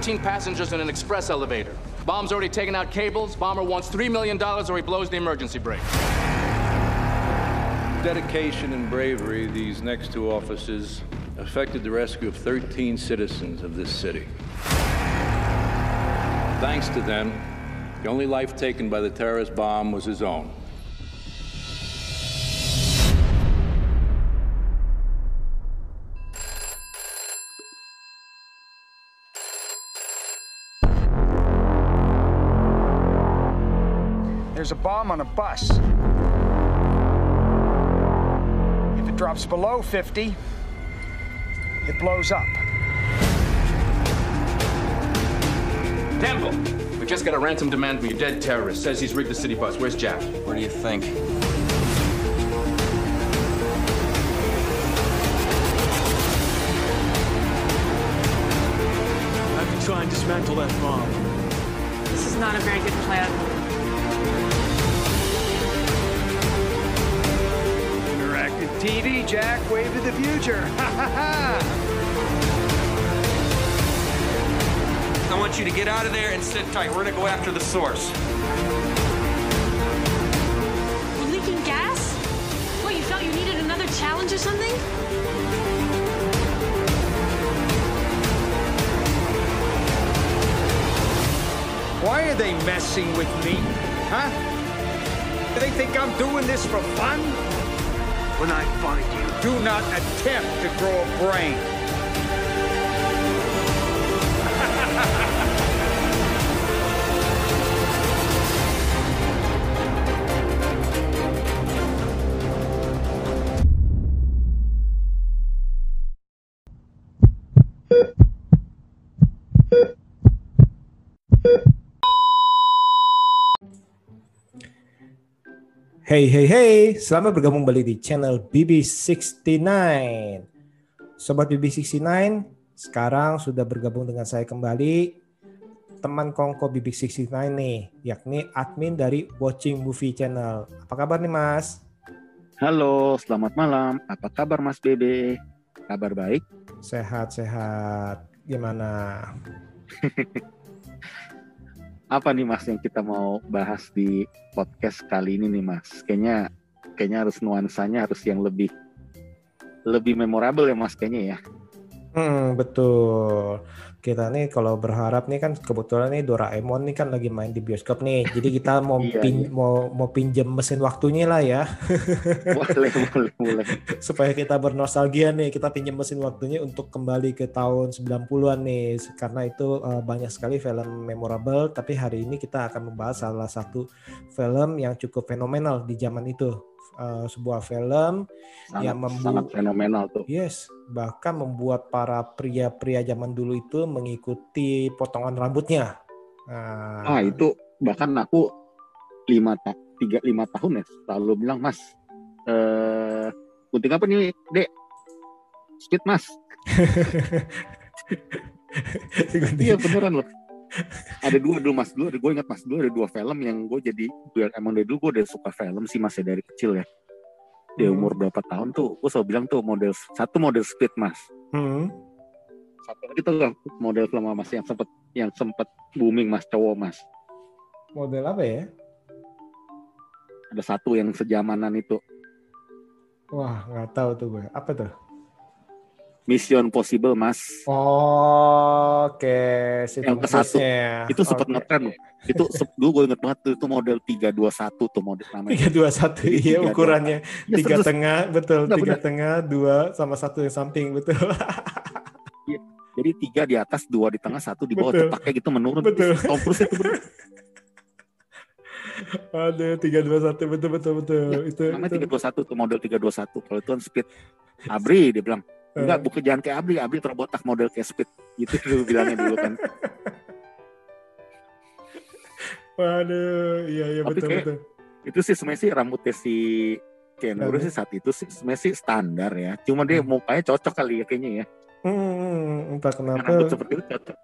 13 passengers in an express elevator. Bomb's already taken out cables. Bomber wants $3 million or he blows the emergency brake. Dedication and bravery, these next two officers effected the rescue of 13 citizens of this city. Thanks to them, the only life taken by the terrorist bomb was his own. Bomb on a bus. If it drops below 50, it blows up. Temple! We just got a ransom demand from your dead terrorist. Says he's rigged the city bus. Where's Jack? Where do you think? I have can try and dismantle that bomb. This is not a very good plan. TV, Jack. Wave of the future. Ha ha ha! I want you to get out of there and sit tight. We're gonna go after the source. We're leaking gas? What, you felt you needed another challenge or something? Why are they messing with me? Huh? Do they think I'm doing this for fun? When I find you, do not attempt to grow a brain. Hey hey hey, selamat bergabung kembali di channel BB69. Sobat BB69, sekarang sudah bergabung dengan saya kembali teman kongko BB69 nih, yakni admin dari Watching Movie Channel. Apa kabar nih Mas? Halo, selamat malam. Apa kabar Mas Bebe? Kabar baik? Sehat-sehat. Gimana? Apa nih Mas yang kita mau bahas di podcast kali ini nih Mas? Kayaknya kayaknya harus nuansanya harus yang lebih lebih memorable ya Mas kayaknya ya. Hmm, betul. Kita nih kalau berharap nih kan kebetulan nih Doraemon nih kan lagi main di bioskop nih. Jadi kita mau Iya, pin- iya. mau mau pinjem mesin waktunya lah ya. boleh, boleh, boleh. supaya kita bernostalgia nih kita pinjam mesin waktunya untuk kembali ke tahun 90-an nih karena itu uh, banyak sekali film memorable tapi hari ini kita akan membahas salah satu film yang cukup fenomenal di zaman itu Uh, sebuah film Sangat, yang membu- sangat fenomenal tuh. yes bahkan membuat para pria-pria zaman dulu itu mengikuti potongan rambutnya Nah, Ah itu bahkan aku lima ta tiga lima tahun ya selalu bilang Mas eh gunting apa nih Dek? Speed Mas. Iya beneran loh. Ada dua dulu mas dulu, gue ingat mas dulu ada dua film yang gue jadi gue- emang dari dulu gue udah suka film sih masih dari kecil ya. Di Hmm. umur berapa tahun tuh, gue selalu bilang tuh model satu model speed mas, hmm, satu lagi tuh model film mas yang sempet yang sempet booming mas cowok mas. model apa ya? Ada satu yang sejamanan itu. Wah nggak tahu tuh gue apa tuh Mission Possible mas. Oh, Oke, si Yang ke satu. Itu sempet Oke. ngetren loh. Itu dulu gue inget banget tuh itu model 321 tuh model namanya. Tiga dua satu, Jadi iya tiga, ukurannya Ya, tiga serius. tengah, betul. Tiga benar. tengah, dua sama satu yang samping, betul. Jadi tiga di atas, dua di tengah, satu di bawah. Betul. Pakai gitu menurun. Betul. Tom Cruise itu bener. Ada tiga dua satu, betul betul betul. itu namanya itu. 321 tuh model 321 kalau itu kan speed Abri dia bilang enggak Eh, bukan jangan kayak Abri Abri terbotak model kayak speed gitu dulu bilangnya dulu kan Waduh, iya iya Tapi betul kayak- betul. itu sih sebenarnya sih rambutnya si Ken Standar. sih saat itu sih sebenarnya sih standar ya cuma dia mukanya cocok kali ya kayaknya ya Hmm, entah Karena kenapa. rambut seperti itu cocok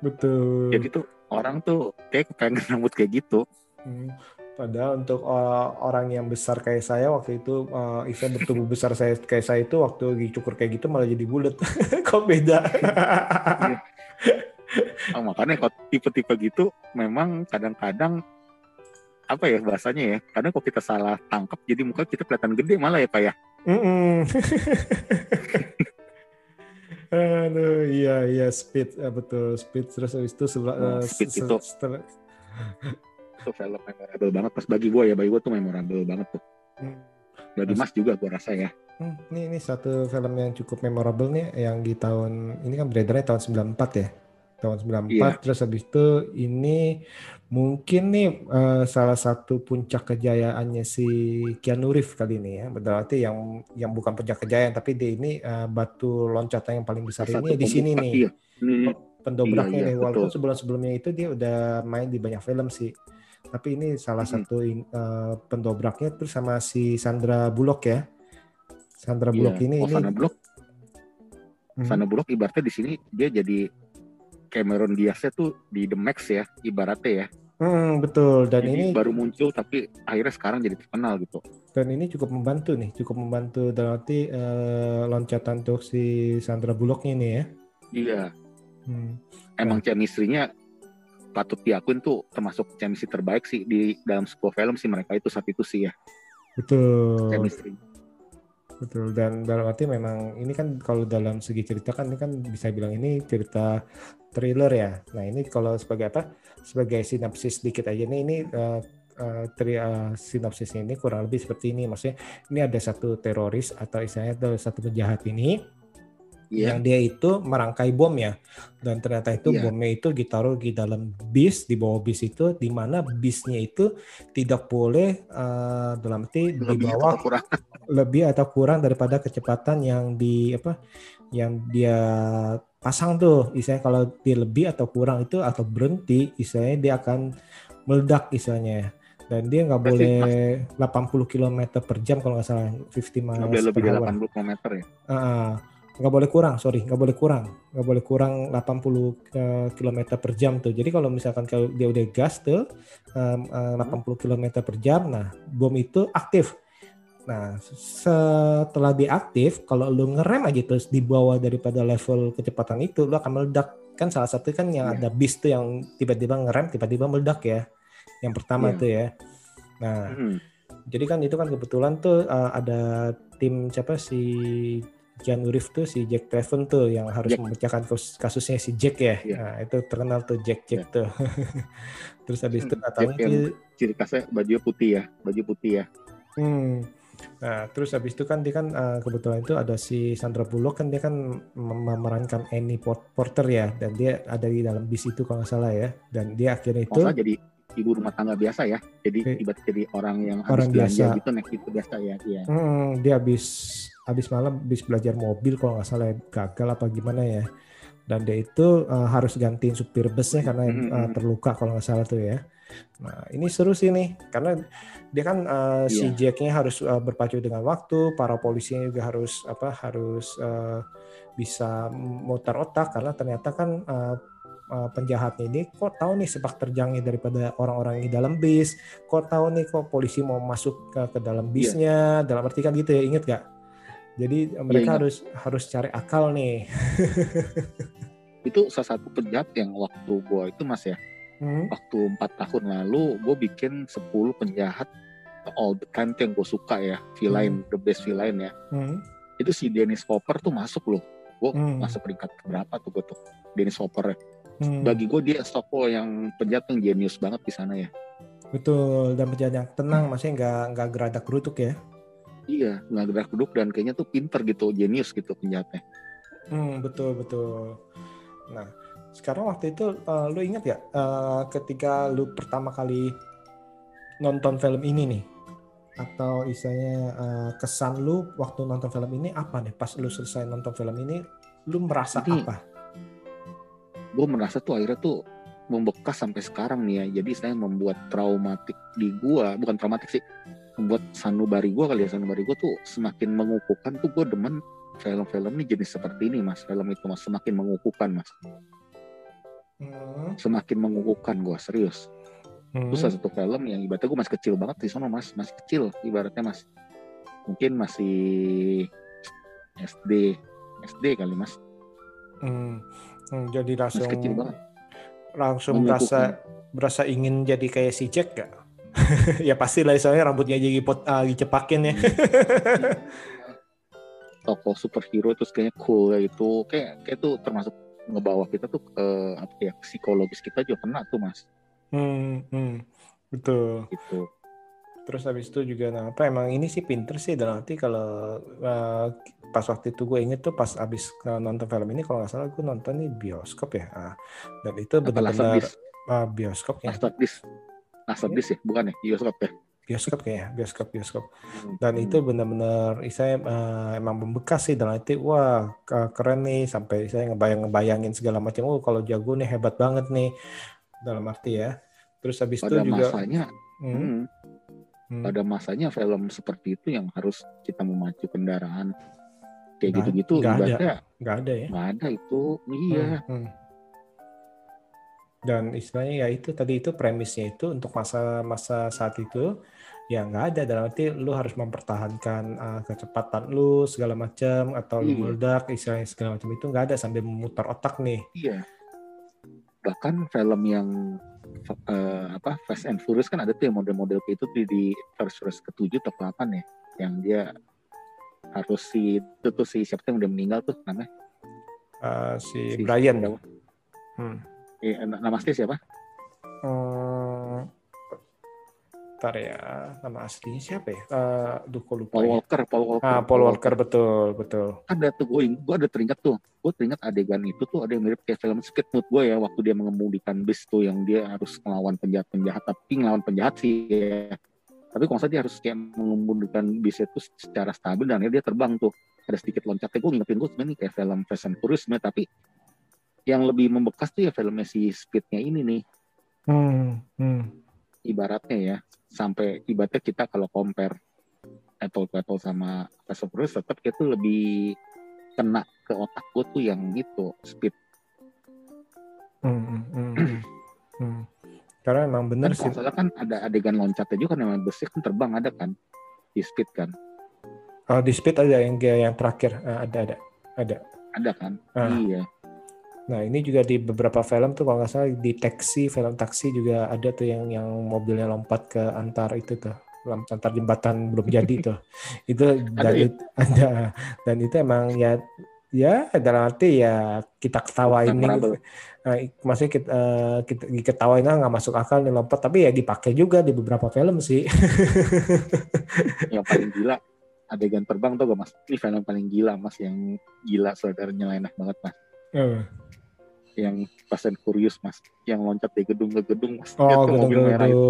Betul. jadi tuh orang tuh kayak pengen rambut kayak gitu Hmm. Padahal untuk uh, orang yang besar kayak saya waktu itu, uh, Isa bertubuh besar saya kayak saya itu waktu dicukur kayak gitu malah jadi bulat. Kok beda? makanya kalau tipe-tipe gitu memang kadang-kadang apa ya bahasanya ya kadang kalau kita salah tangkap jadi muka kita kelihatan gede malah ya pak ya Mm-mm. Aduh, iya iya speed Ah, betul speed terus habis itu sebelah Oh, eh, Speed se- itu. setelah- itu film memorable banget pas bagi gue ya bagi gue tuh memorable banget tuh Hmm. bagi mas juga gue rasa ya Hmm, ini ini satu film yang cukup memorable nih yang di tahun ini kan beredarnya tahun 94 ya. Tahun 94 Iya. terus habis itu ini mungkin nih eh, salah satu puncak kejayaannya si Keanu Reeves kali ini ya. Berarti yang yang bukan puncak kejayaan tapi dia ini eh, batu loncatan yang paling besar Satu ini di sini nih. iya. Ini Pendobraknya Iya, iya, nih walaupun betul. sebelum-sebelumnya itu dia udah main di banyak film sih. Tapi ini salah Mhm. satu in- eh, pendobraknya terus sama si Sandra Bullock ya. Sandra iya. Bullock ini oh, ini Sandra Bullock Mhm. Sandra Bullock ibaratnya di sini dia jadi Cameron Diaznya tuh di The Max ya ibaratnya ya Hmm, betul dan jadi ini baru muncul tapi akhirnya sekarang jadi terkenal gitu dan ini cukup membantu nih, cukup membantu dalam arti eh, loncatan untuk si Sandra Bullock ini ya. iya Hmm. emang chemistry-nya patut diakuin tuh termasuk chemistry terbaik sih di dalam sebuah film sih mereka itu saat itu sih ya Betul, chemistry betul dan dalam arti memang ini kan kalau dalam segi cerita kan ini kan bisa bilang ini cerita thriller ya. Nah ini kalau sebagai apa? Sebagai sinopsis sedikit aja nih ini eh, eh, tri, eh, sinopsisnya ini kurang lebih seperti ini. Maksudnya ini ada satu teroris atau istilahnya ada satu penjahat ini Iya. yang dia itu merangkai bom ya dan ternyata itu Iya. bomnya itu ditaruh di dalam bis di bawah bis itu di mana bisnya itu tidak boleh eh, dalam arti lebih dibawa atau kurang lebih atau kurang daripada kecepatan yang di apa yang dia pasang tuh istilahnya kalau dia lebih atau kurang itu atau berhenti istilahnya dia akan meledak istilahnya dan dia nggak boleh 80 km per jam kalau nggak salah 50 miles nggak boleh lebih per dari hour. 80 km ya Ah, nggak boleh kurang, sorry, nggak boleh kurang, nggak boleh kurang 80 km per jam tuh. Jadi kalau misalkan kalau dia udah gas tuh em, eh, 80 km per jam, nah bom itu aktif. Nah setelah diaktif, kalau lu ngerem aja terus di bawah daripada level kecepatan itu, lu akan meledak. Kan salah satu kan yang Iya. ada bis tuh yang tiba-tiba ngerem, tiba-tiba meledak ya. Yang pertama Iya. tuh ya. Nah Hmm. jadi kan itu kan kebetulan tuh uh, ada tim siapa si Keanu Reeves tuh si Jack Craven tuh yang harus Jack. memecahkan kasus- kasusnya si Jack ya. Iya. Nah, itu terkenal tuh Jack Jack tuh. Terus habis itu Hmm, Jack yang- ciri khasnya baju putih ya baju putih ya Hmm. Nah, terus habis itu kan dia kan uh, kebetulan itu ada si Sandra Bullock kan dia kan mem- memerankan Annie Port- Porter ya dan dia ada di dalam bis itu kalau nggak salah ya dan dia akhirnya itu Masa jadi ibu rumah tangga biasa ya jadi Oke. tiba jadi orang yang habis Orang belanja biasa. gitu naik itu biasa ya iya Hmm, dia habis habis malam habis belajar mobil kalau nggak salah ya, gagal apa gimana ya. Dan dia itu uh, harus gantiin supir busnya karena Hmm, uh, terluka kalau nggak salah tuh ya. Nah ini seru sih nih karena dia kan uh, si Iya. Jacknya harus uh, berpacu dengan waktu, para polisinya juga harus apa harus uh, bisa mutar otak karena ternyata kan uh, uh, penjahatnya ini kok tahu nih sepak terjangnya daripada orang-orang di dalam bis, kok tahu nih kok polisi mau masuk ke, ke dalam Iya. bisnya, dalam arti kan gitu ya, inget gak? Jadi uh, mereka ingat. harus harus cari akal nih. itu salah satu penjahat yang waktu gua itu mas ya Hmm. waktu empat tahun lalu gue bikin 10 penjahat all the time yang gue suka ya villain the best villain ya Hmm. itu si Dennis Hopper tuh masuk loh gue Hmm. masuk peringkat berapa tuh gue tuh Dennis Hopper ya. Hmm. bagi gue dia toko yang penjahat yang jenius banget di sana ya Betul dan penjahat yang tenang, maksudnya nggak nggak geradak geruduk ya. iya nggak gerak duduk dan kayaknya tuh pinter gitu jenius gitu penjahatnya Hmm, betul betul. Nah, sekarang waktu itu eh, lu ingat ya eh, ketika lu pertama kali nonton film ini nih atau istilahnya eh, kesan lu waktu nonton film ini apa nih? Pas lu selesai nonton film ini, lu merasa Ini- apa? Gue merasa tuh akhirnya tuh membekas sampai sekarang nih ya. Jadi saya membuat traumatik di gua bukan traumatik sih membuat sanubari gua kali ya. Sanubari gua tuh semakin mengukuhkan tuh gue demen film-film ini jenis seperti ini mas. Film itu mas. Semakin mengukuhkan mas. Hmm, semakin mengukuhkan gua serius. Hmm, itu salah satu film yang ibaratnya gue masih kecil banget di sana mas. Masih kecil ibaratnya mas. Mungkin masih SD SD kali mas. Hmm, hmm, jadi langsung kecil banget langsung berasa berasa ingin jadi kayak si Jack gak? ya pasti lah soalnya rambutnya jadi pot ah, dicepakin ya. tokoh superhero terus kayaknya cool kayak itu kayak kayak tuh termasuk ngebawa kita tuh ke apa ya psikologis kita juga kena tuh mas hmm, hmm, betul. gitu Terus habis itu juga nah apa emang ini sih pinter sih dan nanti kalau eh, pas waktu itu gue inget tuh pas abis eh, nonton film ini kalau nggak salah gue nonton di bioskop ya Ah, dan itu benar-benar Laserdisc ah, bioskop ya. Laserdisc Laserdisc ya? Bukan ya? Bioskop ya? Bioskop kayaknya bioskop bioskop. Hmm. dan itu benar-benar saya eh, emang membekas sih dan nanti wah ke- keren nih sampai saya ngebayang ngebayangin segala macam. Oh kalau jago nih hebat banget nih dalam arti ya. Terus habis itu juga masanya hmm, hmm, hmm, pada masanya film seperti itu yang harus kita memacu kendaraan kayak Nggak- gitu-gitu nggak ada. nggak ada ya nggak ada itu iya Hmm, hmm. Dan istilahnya ya itu tadi itu premisnya itu untuk masa-masa saat itu ya nggak ada dalam arti lu harus mempertahankan uh, kecepatan lu segala macam atau lu Iya. meledak istilahnya segala macam itu nggak ada sambil memutar otak nih. iya bahkan film yang eh, apa Fast and Furious kan ada tuh yang model-model kayak itu di, di Fast Furious ketujuh atau ke-8 ya yang dia harus si itu tuh si siapa tuh yang udah meninggal tuh namanya Uh, si, Si- Brian. siapa? Hmm. Eh, nama asli siapa Hmm, Ntar ya nama aslinya siapa ya? Uh, duh kok lupa Paul ya. Walker Paul Walker Ah, Paul Walker betul betul. ada tuh gue gue ada teringat tuh gue teringat adegan itu tuh ada yang mirip kayak film Speed menurut gue ya waktu dia mengemudikan bis tuh yang dia harus melawan penjahat penjahat tapi ngelawan penjahat sih ya tapi kalau salah dia harus kayak mengemudikan bis itu secara stabil dan akhirnya dia terbang tuh ada sedikit loncatnya gue ngingetin gue sebenarnya kayak film Fast and Furious tapi yang lebih membekas tuh ya filmnya si Speednya ini nih Hmm, hmm. ibaratnya ya sampai ibaratnya kita kalau compare apple to apple sama Fast and Furious tetap itu lebih kena ke otak gue tuh yang itu speed Hmm, hmm, hmm, hmm. Hmm. Karena emang bener kan sih. salah kan ada adegan loncatnya juga kan yang besi kan terbang ada kan di speed kan Oh, di Speed ada yang yang terakhir Ah, ada ada ada. ada kan Ah. iya Nah ini juga di beberapa film tuh kalau nggak salah di taksi film taksi juga ada tuh yang yang mobilnya lompat ke antar itu tuh antar jembatan belum jadi tuh. Itu dan Ada ya? it- ada. Dan itu emang ya ya dalam arti ya kita ketawain nih Memorable. Nah, maksudnya kita, eh, kita diketawain ah nggak masuk akal nih lompat. Tapi ya dipakai juga di beberapa film sih. Yang paling gila adegan terbang tuh gak mas. Ini film paling gila mas yang gila saudara nyeleneh banget mas. Yang and Furious mas yang loncat dari gedung ke gedung mas Dia Oh, tuh mobil merah itu.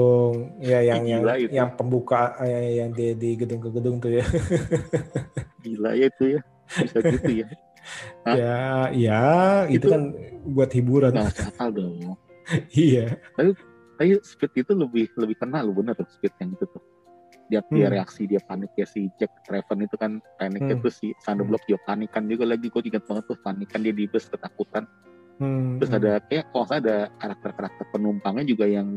Ya, yang yang Gila itu. yang pembuka eh, yang di di gedung ke gedung tuh ya. gila ya itu ya bisa gitu ya Hah? ya, ya, itu, Itu- kan buat hiburan. nggak akal dong iya. tapi speed itu lebih lebih kena lu bener tuh speed yang itu tuh dia dia Hmm. reaksi dia panik ya si Jack Traven itu kan paniknya Hmm. tuh si Sandblock juga panikan juga lagi gue ingat banget tuh panikan dia di bus ketakutan Hmm, terus hmm. ada kayak kalau salah ada karakter-karakter penumpangnya juga yang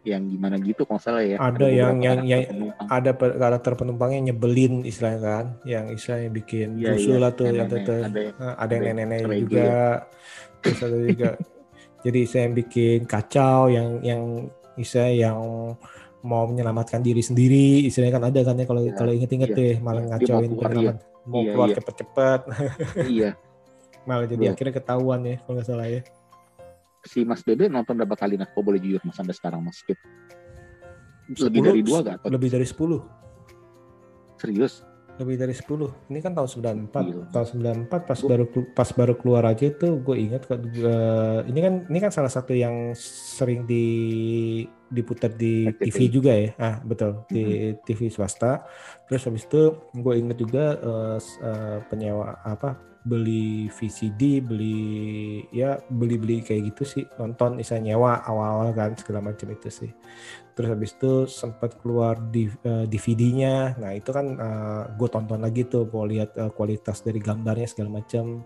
yang gimana gitu kalau salah ya Ada yang- yang- yang- penumpang. ada karakter penumpangnya nyebelin istilahnya kan, yang istilahnya bikin Iya, rusuh iya, lah tuh, yang ada yang Nah, ada yang ada yang nenek-nenek juga, terus ada juga. Jadi saya yang bikin kacau, yang yang istilahnya yang mau menyelamatkan diri sendiri, istilahnya kan ada kan ya kalau Iya, kalau inget-inget iya, ya, malah iya. Dia mau ngacauin keluar, mau Iya, keluar iya. cepet-cepet, iya malah jadi Iya. akhirnya ketahuan ya kalau nggak salah ya. si Mas Bebe nonton berapa kali nah kok boleh jujur Mas sampai sekarang Mas Speed lebih 10, dari dua gak? Atau Lebih dari 10. serius lebih dari 10 ini kan tahun 94 Gila. tahun 94 pas baru pas baru keluar aja tuh gue ingat eh, ini kan ini kan salah satu yang sering di diputar di. TV juga ya ah betul di TV swasta terus habis itu gue inget juga s- eh, penyewa apa beli VCD beli ya beli beli kayak gitu sih. Nonton bisa nyewa awal-awal kan segala macam itu sih. Terus habis itu sempat keluar di eh, DVD-nya nah itu kan gue tonton lagi tuh mau lihat eh, kualitas dari gambarnya segala macam.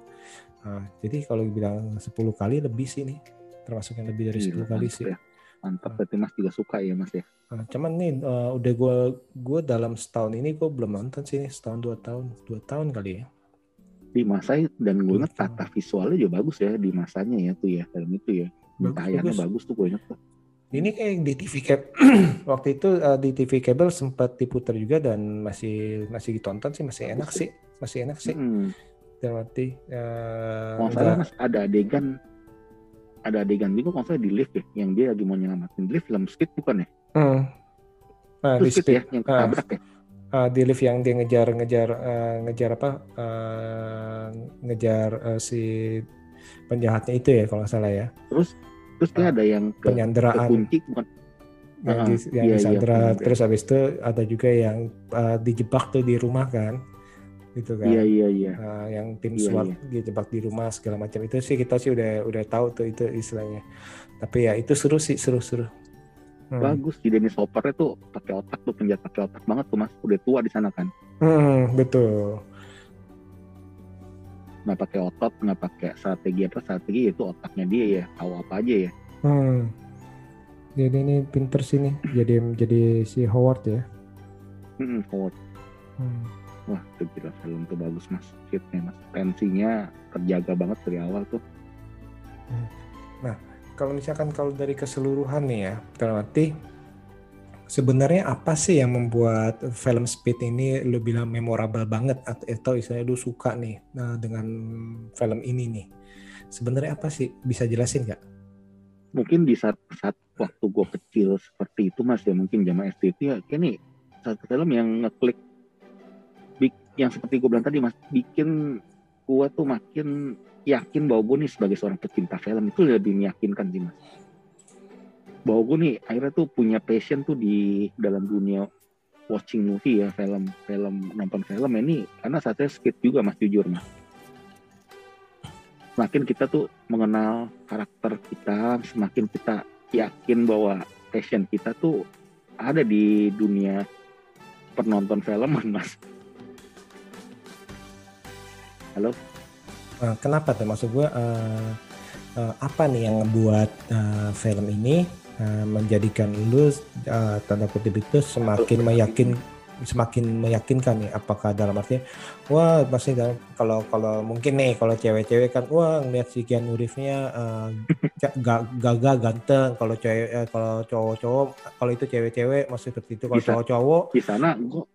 Nah, jadi kalau bilang 10 kali lebih sih nih. Termasuk yang lebih dari 10 Gila, kali sih. ya. mantap berarti Mas juga suka ya Mas ya? Nah, cuman nih eh, udah gue gue dalam setahun ini gue belum nonton sih nih. Setahun dua tahun dua tahun kali ya di masa dan gue inget Betul. tata visualnya juga bagus ya di masanya ya tuh ya film itu ya Bagus, tayangannya bagus. bagus tuh gue inget tuh. Ini kayak di TV cable waktu itu eh, di TV cable sempat diputar juga dan masih masih ditonton sih masih enak sih masih enak sih Hmm. Kalau salah nggak- mas ada adegan ada adegan juga kalau salah di lift ya yang dia lagi mau nyelamatin lift film Speed bukan ya? Hmm. Nah, di Speed, speed, ya yang Ah. ketabrak ya? Ah, di lift yang dia ngejar ngejar eh, ngejar apa eh, ngejar eh, si penjahatnya itu ya kalau nggak salah ya Terus terus dia Ah, ada yang ke, penyanderaan bukan? yang, Ah, di, yang iya, iya, disandra benar. terus habis itu ada juga yang eh, dijebak tuh di rumah kan gitu kan Iya iya iya. Nah, yang tim Iya, SWAT iya. dijebak di rumah segala macam itu sih kita sih udah udah tahu tuh itu istilahnya tapi ya itu seru sih seru seru Hmm. Bagus di Dennis Hopper tuh pakai otak tuh penjahat pakai otak banget tuh mas. Udah tua di sana kan. Hmm, betul Nggak pakai otot, nggak pakai strategi apa strategi itu otaknya dia ya. Tahu apa aja ya. hmm. jadi ini pinter sih nih jadi jadi si Howard ya Hmm, Howard. Hmm. Wah, itu gila film tuh bagus mas. Fitnya mas. Tensinya terjaga banget dari awal tuh. Kalau misalkan kalau dari keseluruhan nih ya dalam arti sebenarnya apa sih yang membuat film Speed ini lu bilang memorable banget? Atau, atau istilahnya lu suka nih nah, dengan film ini nih? Sebenarnya apa sih? Bisa jelasin nggak? Mungkin di saat saat waktu gue kecil seperti itu mas ya mungkin zaman SD itu ya nih satu film yang ngeklik yang seperti gue bilang tadi mas bikin gue tuh makin yakin bahwa gue nih sebagai seorang pecinta film itu lebih meyakinkan sih mas. Bahwa gue nih akhirnya tuh punya passion tuh di dalam dunia watching movie ya film film nonton film ini karena saatnya skip juga mas jujur mas. Semakin kita tuh mengenal karakter kita semakin kita yakin bahwa passion kita tuh ada di dunia penonton filman mas halo? Eh, kenapa tuh? Maksud gue eh, eh, apa nih yang ngebuat eh, film ini eh, menjadikan lu eh, tanda kutip itu semakin meyakin semakin meyakinkan nih? Apakah dalam artinya wah pasti dalam kalau kalau mungkin nih kalau cewek-cewek kan wah ngeliat si Keanu Reeves-nya eh, ga- ga- gagah ganteng. Kalau cewek eh, kalau cowok-cowok kalau itu cewek-cewek masih seperti itu. Kalau cowok-cowok di sana gue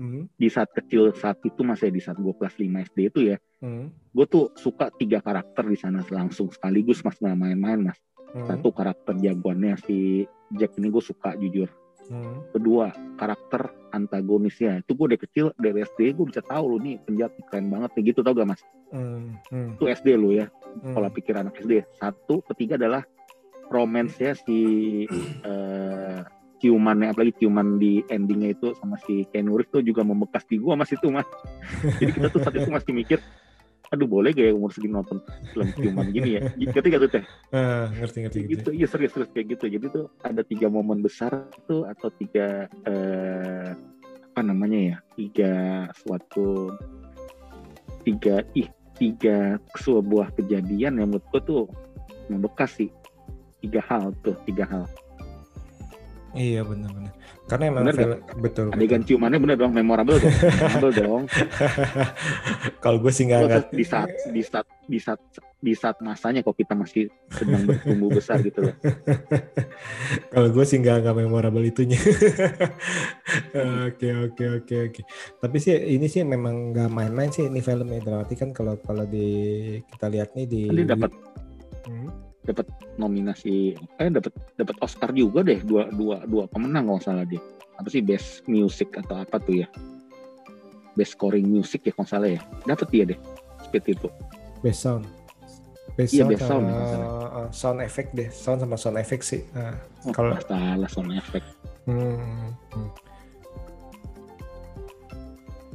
hmm, di saat kecil saat itu masih di saat gue kelas 5 SD itu ya. Hmm, gue tuh suka tiga karakter di sana langsung sekaligus mas nggak main-main mas. Hmm, satu karakter jagoannya si Jack ini gue suka jujur. Hmm, kedua karakter antagonisnya. Itu gue dari kecil dari SD gue bisa tahu lu nih penjahat keren banget nih. Gitu tau gak mas? Hmm, hmm, itu SD lu ya hmm. pola pikir anak SD satu ketiga adalah romance-nya si eh, ciumannya apalagi ciuman di endingnya itu sama si Reeves tuh juga membekas di gua mas itu mas. Jadi kita tuh saat itu masih mikir aduh boleh gak ya umur segini nonton film ciuman gini ya? Ngerti gak tuh teh? Ah, ngerti ngerti gitu. Iya serius serius kayak gitu. Jadi tuh ada tiga momen besar tuh atau tiga eh, apa namanya ya tiga suatu tiga ih tiga sebuah kejadian yang menurut gua tuh membekas sih. Tiga hal tuh tiga hal Iya benar-benar. Karena emang Bener film betul. adegan ciumannya bener dong memorable dong memorable dong Kalau gue sih nggak nggak. di saat di saat di saat di saat masanya kok kita masih sedang bertumbuh besar gitu loh Kalau gue sih nggak nggak memorable itunya. Oke oke oke oke. Tapi sih ini sih memang nggak main-main sih ini filmnya. Dalam arti kan kalau kalau di kita lihat nih di. Kan dia dapat dapat nominasi eh dapat dapat Oscar juga deh dua dua dua pemenang kalau salah dia apa sih best music atau apa tuh ya best scoring music ya kalau salah ya dapat dia deh seperti itu best sound. Best Iya, sound best sound sama ya, uh, sound effect deh. Sound sama sound effect sih. Nah, oh, Kalau- salah sound effect hmm, hmm.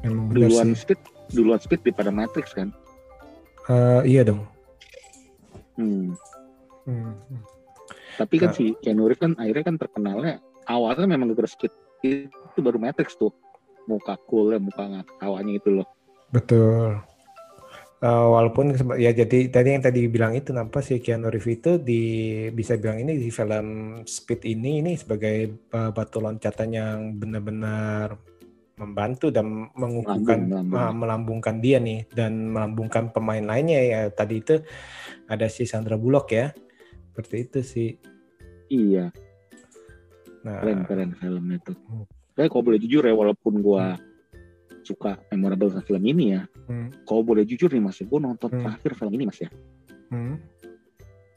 Benar duluan sih. speed duluan speed daripada Matrix kan Eh, iya dong. hmm. Hmm, hmm. tapi kan Nah. si Keanu Reeves kan akhirnya kan terkenalnya awalnya memang speed itu baru Matrix tuh muka cool ya muka nggak ketawanya itu loh Betul. Eh, walaupun ya jadi tadi yang tadi bilang itu kenapa si Keanu Reeves itu di bisa bilang ini di film Speed ini ini sebagai eh, batu loncatan yang benar-benar membantu dan mengukuhkan Melambung, melambung. ah, melambungkan dia nih dan melambungkan pemain lainnya ya tadi itu ada si Sandra Bullock ya seperti itu sih. Iya, Nah, keren keren filmnya tuh. Hmm. Tapi kalau boleh jujur ya, walaupun gua suka memorable sama film ini ya, hmm, kalau boleh jujur nih mas, gue nonton Hmm. terakhir film ini mas ya. hmm.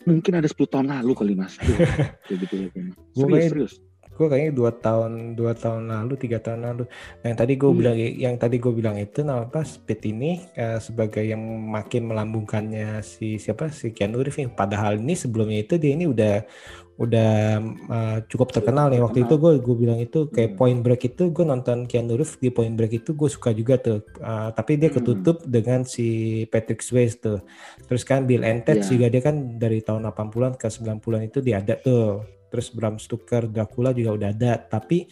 Mungkin ada 10 tahun lalu kali mas. Gitu ya. kayaknya. Gua Serius, serius. Gue kayaknya dua tahun dua tahun lalu tiga tahun lalu yang tadi gue Iya. bilang yang tadi gue bilang itu nama apa Speed ini eh, sebagai yang makin melambungkannya si siapa si Keanu Reeves nih. padahal ini sebelumnya itu dia ini udah udah eh, cukup terkenal nih waktu itu gue gue bilang itu kayak Hmm. Point Break itu gue nonton Keanu Reeves di Point Break itu gue suka juga tuh Eh, tapi dia Hmm. ketutup dengan si Patrick Swayze tuh terus kan Bill and Ted Iya. juga dia kan dari tahun 80-an ke 90-an itu dia ada tuh terus Bram Stoker Dracula juga udah ada tapi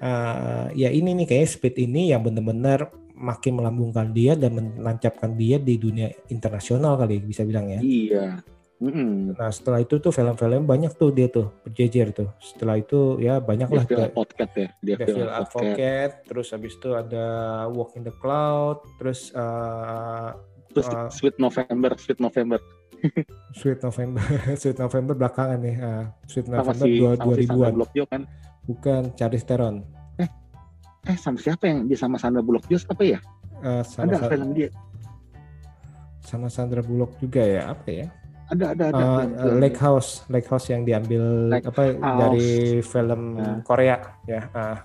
eh, ya ini nih kayak Speed ini yang bener-bener makin melambungkan dia dan menancapkan dia di dunia internasional kali bisa bilang ya Iya. Mm-mm. nah setelah itu tuh film-film banyak tuh dia tuh berjejer tuh setelah itu ya banyak lah Devil kayak Advocate ya. Devil, Devil Advocate. Advocate terus habis itu ada Walk in the Cloud terus eh, Terus Uh, Sweet November, Sweet November. Sweet November Sweet November belakangan nih ah, Sweet Sama November dua- sama si Sandra 2000-an Bullock juga kan. bukan Charlize Theron Eh sama siapa yang dia sama Sandra Bullock juga apa ya? Eh, sama ada Sa- film dia. sama Sandra Bullock juga ya apa ya Ada ada ada. Eh, film- film Lake. House Lake House yang diambil Lake apa House. dari film Ya. Korea ya ah.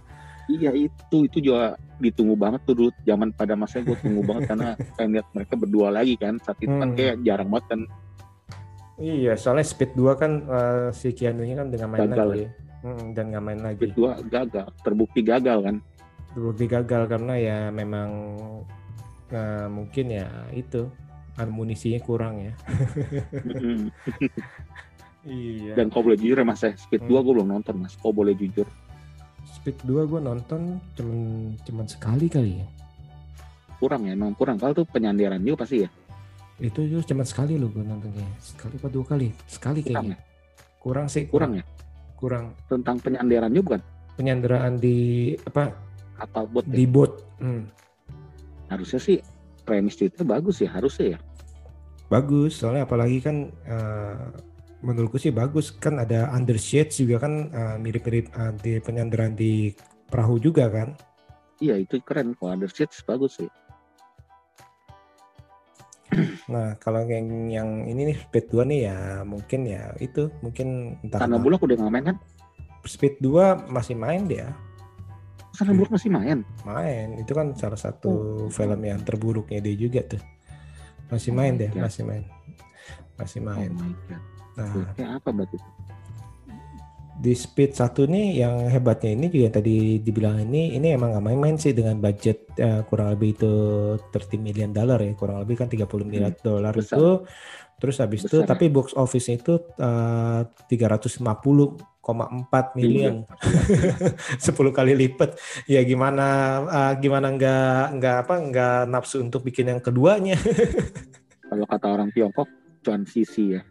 Iya itu itu juga ditunggu banget tuh dulu zaman pada masanya gue tunggu banget karena pengen lihat mereka berdua lagi kan saat itu kan Hmm. kayak jarang banget kan iya soalnya Speed 2 kan eh, si Keanu kan dengan main Gagal lagi. Hmm, dan nggak main lagi. Berdua gagal terbukti gagal kan? Terbukti gagal karena ya memang eh, mungkin ya itu amunisinya kurang ya. Iya. Dan kau boleh jujur ya mas ya? Speed Hmm. 2 gue belum nonton mas. Kau boleh jujur. Speed 2 gue nonton cuman cuman sekali kali ya. Kurang ya emang kurang. Kalau tuh penyandaran juga pasti ya itu juga cuman sekali loh gue nontonnya sekali apa dua kali? Sekali kayaknya. ya? Kurang sih. Kurang ya? Kurang. Tentang penyandaran juga bukan penyanderaan di apa? Kapal bot ya? di bot. Hmm, harusnya sih premis itu bagus ya harusnya ya? Bagus soalnya apalagi kan eh, menurutku sih bagus. Kan ada under shades juga kan eh, mirip-mirip eh, di penyanderaan di perahu juga kan? Iya itu keren. Ada shades bagus sih nah kalau yang yang ini nih speed 2 nih ya mungkin ya itu mungkin entah Sandra kenapa. Bullock udah nggak main kan? Speed 2 masih main dia. Sandra Bullock masih main. Main itu kan salah satu film yang terburuknya dia juga tuh. Masih Oh main dia God. masih main. Masih oh main my god. Nah. Kayak apa berarti di Speed 1 nih yang hebatnya ini juga yang tadi dibilang ini ini emang nggak main-main sih dengan budget eh, kurang lebih itu 30 million dollar ya kurang lebih kan 30 miliar dolar Hmm. besar. itu terus habis itu Besar ya? tapi box office itu eh, 350,4 million 10 kali lipat ya gimana eh, gimana nggak nggak apa nggak nafsu untuk bikin yang keduanya kalau kata orang Tiongkok cuan sisi ya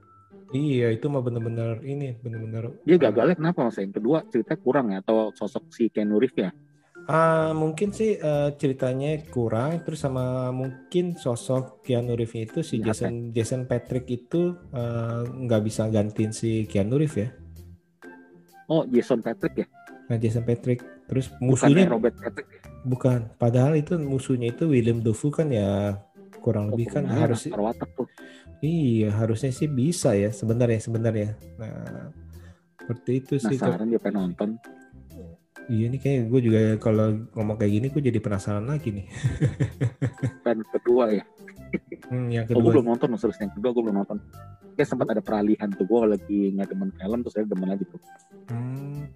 iya itu mah bener-bener ini bener-bener dia gagalnya kenapa mas? Yang kedua ceritanya kurang ya atau sosok si Keanu Reeves ya? Ah, mungkin sih eh, ceritanya kurang terus sama mungkin sosok Keanu Reeves itu si Jahat Jason Jason Patrick itu eh, nggak bisa gantiin si Keanu Reeves ya. oh Jason Patrick ya? Nah, Jason Patrick. Terus bukan musuhnya Robert Patrick ya? bukan padahal itu musuhnya itu William Dafoe kan ya kurang Oh, lebih kan harus aktor watak tuh iya harusnya sih bisa ya sebenarnya sebenarnya. Nah, seperti itu sih. Penasaran dia pengen nonton Iya nih kayak gue juga kalau ngomong kayak gini gue jadi penasaran lagi nih. pengen kedua ya Hmm, yang oh gue kedua belum nonton terus yang kedua gue belum nonton kayak sempat ada peralihan tuh gue lagi nggak demen film terus saya demen lagi tuh Hmm,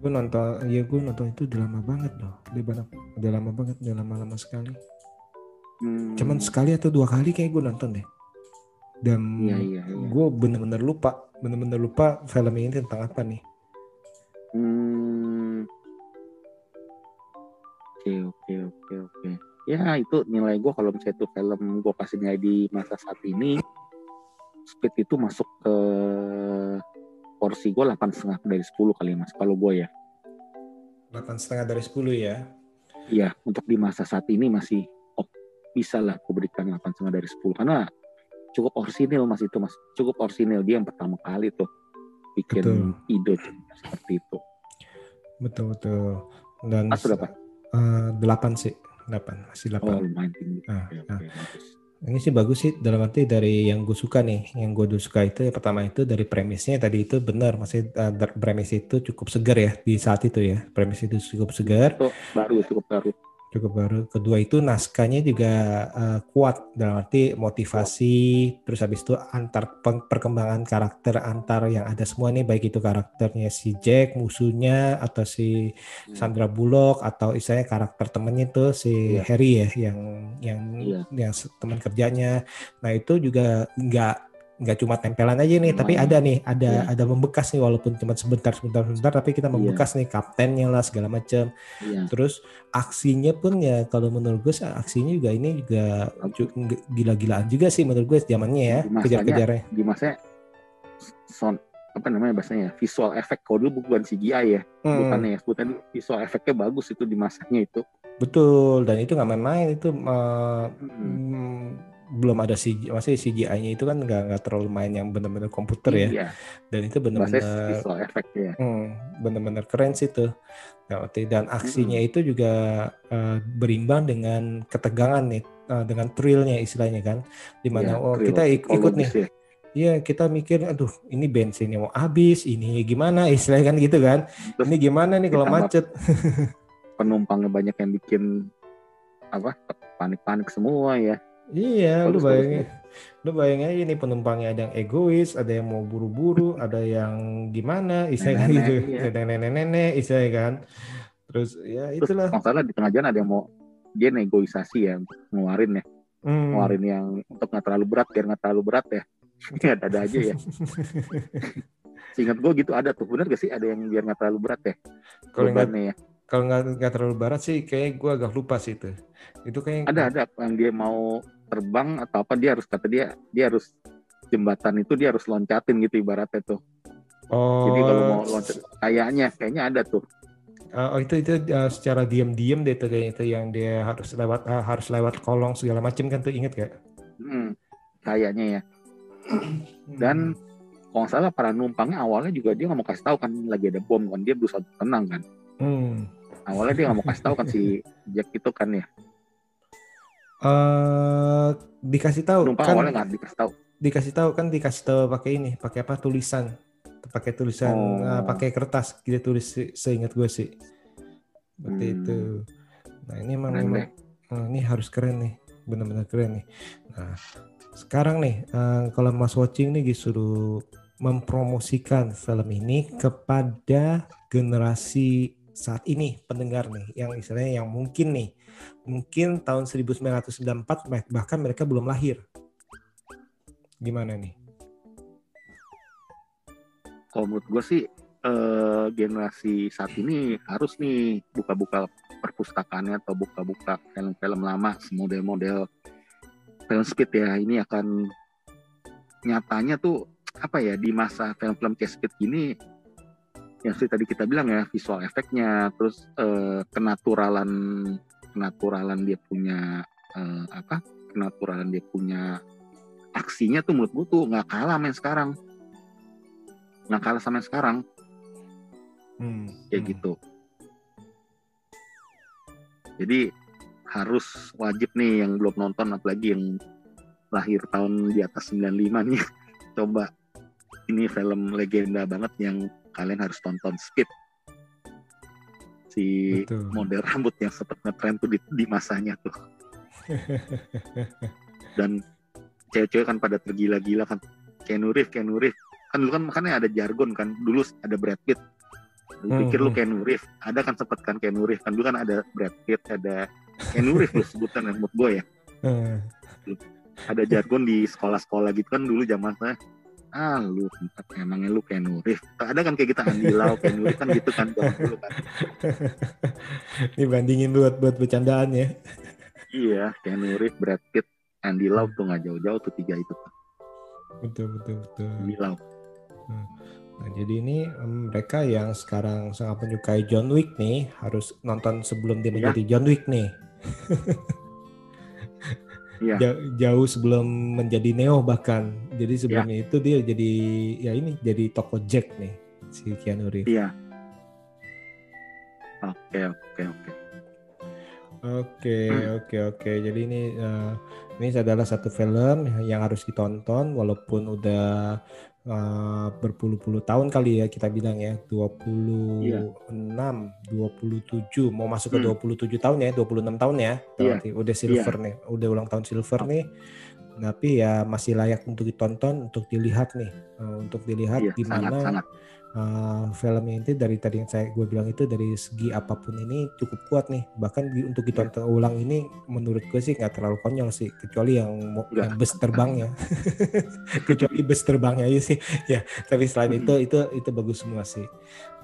gue nonton, ya gue nonton itu udah lama banget loh, udah udah lama banget, udah lama-lama sekali. Hmm, Cuman sekali atau dua kali kayak gue nonton deh. Dan iya iya iya gue bener-bener lupa, bener-bener lupa film ini tentang apa nih. Hmm. Oke oke oke oke. Ya itu nilai gue kalau misalnya itu film gue kasih nilai di masa saat ini, Speed itu masuk ke porsi gue delapan setengah dari 10 kali mas. Kalau gue ya, Delapan setengah dari 10 ya. iya untuk di masa saat ini masih bisa lah gue berikan delapan setengah dari 10 karena cukup orsinil mas itu mas, cukup orsinil dia yang pertama kali tuh bikin Betul. ide seperti itu. Betul betul. Dan Mas berapa? eh, delapan sih, delapan masih Oh delapan. lumayan tinggi. Nah, nah. oke, bagus. Ini sih bagus sih dalam arti dari yang gue suka nih, yang gue suka itu yang pertama itu dari premisnya tadi itu benar, masih premis itu cukup segar ya di saat itu ya, premis itu cukup segar, Itu baru cukup baru. Cukup baru. Kedua itu naskahnya juga eh, kuat dalam arti motivasi, terus habis itu antar perkembangan karakter antar yang ada semua nih, baik itu karakternya si Jack musuhnya atau si Hmm. Sandra Bullock atau istilahnya karakter temennya itu si Iya. Harry ya yang yang Iya. yang teman kerjanya. Nah itu juga nggak nggak cuma tempelan aja nih, tapi Lumayan. ada nih ada Iya. ada membekas nih walaupun cuma sebentar sebentar sebentar, tapi kita Iya. membekas nih kaptennya lah segala macam. Iya. Terus aksinya pun ya kalau menurut gue sih aksinya juga ini juga gila-gilaan juga sih menurut gue zamannya ya kejar-kejarnya. Di masa sound apa namanya bahasanya ya, visual effect kalau dulu bukan CGI ya Hmm. bukan ya sebutan visual efeknya bagus itu di masanya itu Betul dan itu nggak main-main itu eh, Hmm. Hmm, belum ada CGI, masih CGI-nya itu kan nggak nggak terlalu main yang benar-benar komputer ya. Iya. Dan itu benar-benar ya. Hmm, benar-benar keren sih tuh. Nah, dan aksinya itu juga eh, berimbang dengan ketegangan nih eh, dengan thrillnya istilahnya kan. Di mana Iya, oh thrill, kita ik- ikut nih. ya. Iya kita mikir aduh ini bensinnya mau habis ini gimana? Istilahnya kan gitu kan. Terus ini gimana nih kalau macet? penumpangnya banyak yang bikin apa panik-panik semua ya iya lu Bagus, bagus, bayangin. lu bayangin aja nih penumpangnya ada yang egois ada yang mau buru-buru ada yang gimana istilahnya kan gitu. iya. ada nenek-nenek istilahnya kan. Terus ya terus itulah. kalau salah di tengah jalan ada yang mau dia negosiasi ya ngeluarin ya. Hmm. ngeluarin yang untuk nggak terlalu berat biar nggak terlalu berat ya. Ada ada aja ya. Seingat gue gitu ada tuh. Bener gak sih? Ada yang biar nggak terlalu berat ya? Kalau ya. kalau nggak nggak terlalu barat sih kayak gue agak lupa sih itu. Itu kayak ada ada. Yang dia mau terbang atau apa dia harus kata dia dia harus jembatan itu dia harus loncatin gitu ibaratnya tuh. Oh. jadi kalau mau loncat kayaknya kayaknya ada tuh. Uh, oh itu itu uh, secara diam-diam deh tuh kayaknya itu yang dia harus lewat uh, harus lewat kolong segala macam kan tuh inget gak? hmm, kayaknya ya. Dan kalau nggak salah para numpangnya awalnya juga dia nggak mau kasih tahu kan lagi ada bom kan dia berusaha tenang kan. Hmm. awalnya dia nggak mau kasih tahu kan si Jack itu kan ya Eh, dikasih tahu numpang kan awalnya nggak dikasih tahu. dikasih tahu kan dikasih tahu pakai ini pakai apa tulisan. Pakai tulisan Oh. uh, pakai kertas kita tulis se- seingat gue sih. Seperti Hmm. itu. Nah ini emang, Keren memang oh, ini harus keren nih. Benar-benar keren nih. Nah sekarang nih eh, kalau Mas Watching nih disuruh mempromosikan film ini kepada generasi saat ini pendengar nih. Yang istilahnya yang mungkin nih mungkin tahun 1994 bahkan mereka belum lahir. Gimana nih? Kalau menurut gue sih eh, generasi saat ini harus nih buka-buka perpustakaannya atau buka-buka film-film lama model-model film speed ya. Ini akan nyatanya tuh apa ya di masa film-film kayak speed gini yang seperti tadi kita bilang ya visual efeknya terus eh, kenaturalan kenaturalan dia punya eh, apa kenaturalan dia punya aksinya tuh menurut gue tuh nggak kalah main sekarang. Nggak kalah sama yang sekarang. Hmm, kayak hmm. gitu. Jadi harus wajib nih yang belum nonton apalagi yang lahir tahun di atas 95 nih. Coba ini film legenda banget yang kalian harus tonton. Speed si Betul. model rambut yang sempat ngetren tuh di, di masanya tuh. Dan cewek-cewek kan pada tergila-gila kan. Keanu Reeves, Keanu Reeves kan dulu kan makanya ada jargon kan. Dulu ada Brad Pitt. Lu Hmm, pikir lu hmm. Keanu Reeves ada kan sempet kan Keanu Reeves kan dulu kan ada Brad Pitt ada Keanu Reeves lu sebutan yang menurut gue ya. Eh, ada jargon di sekolah-sekolah gitu kan dulu zaman saya ah lu emangnya lu Keanu Reeves ada kan kayak kita Andy Lau Keanu Reeves kan gitu kan dulu kan. Ini bandingin buat buat bercandaan ya. Iya Keanu Reeves Brad Pitt Andy Lau tuh nggak jauh-jauh tuh tiga itu tuh. Betul betul betul. Andy Lau. Nah, jadi ini mereka yang sekarang sangat menyukai John Wick nih harus nonton sebelum dia Iya. menjadi John Wick nih. Ja- jauh sebelum menjadi Neo bahkan. Jadi sebelumnya itu dia jadi ya ini jadi toko Jack nih si Keanu Reeves. Iya. Oke, oke, oke. Oke, Hmm. oke, oke. Jadi ini eh, ini adalah satu film yang harus ditonton walaupun udah eh, berpuluh-puluh tahun kali ya kita bilang ya, 26, 27, mau masuk ke Hmm. 27 tahun ya, 26 tahun ya. Iya. Berarti Udah silver nih, udah ulang tahun silver nih. Tapi ya masih layak untuk ditonton, untuk dilihat nih, Eh, untuk dilihat Iya, di mana sangat-sangat. Uh, filmnya itu dari tadi yang saya gue bilang itu dari segi apa pun ini cukup kuat nih. Bahkan di- untuk ditonton ulang ini menurut gue sih nggak terlalu konyol sih kecuali yang, yang bus terbangnya. Kecuali bus terbangnya aja sih. Ya tapi selain itu itu itu bagus semua sih.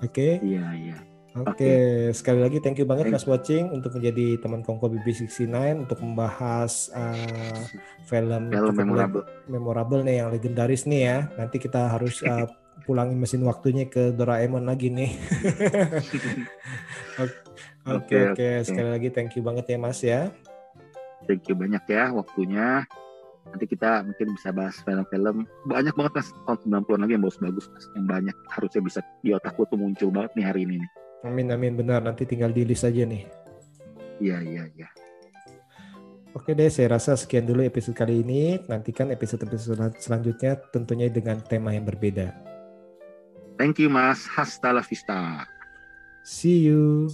Oke? Iya, iya. oke sekali lagi thank you banget Thank- mas watching untuk menjadi teman Kongko BB69 untuk membahas uh, film Film memorable. memorable nih yang legendaris nih ya. Nanti kita harus uh, pulangin mesin waktunya ke Doraemon lagi nih. Oke, Oke Oke, oke oke. sekali lagi thank you banget ya Mas ya. Thank you banyak ya waktunya. Nanti kita mungkin bisa bahas film-film banyak banget mas tahun 90-an lagi yang bagus-bagus mas yang banyak harusnya bisa di otakku tuh muncul banget nih hari ini nih. Amin amin benar nanti tinggal di list aja nih. Iya iya iya. Oke deh, saya rasa sekian dulu episode kali ini. Nantikan episode-episode selanjutnya tentunya dengan tema yang berbeda. Thank you mas. Hasta la vista. See you.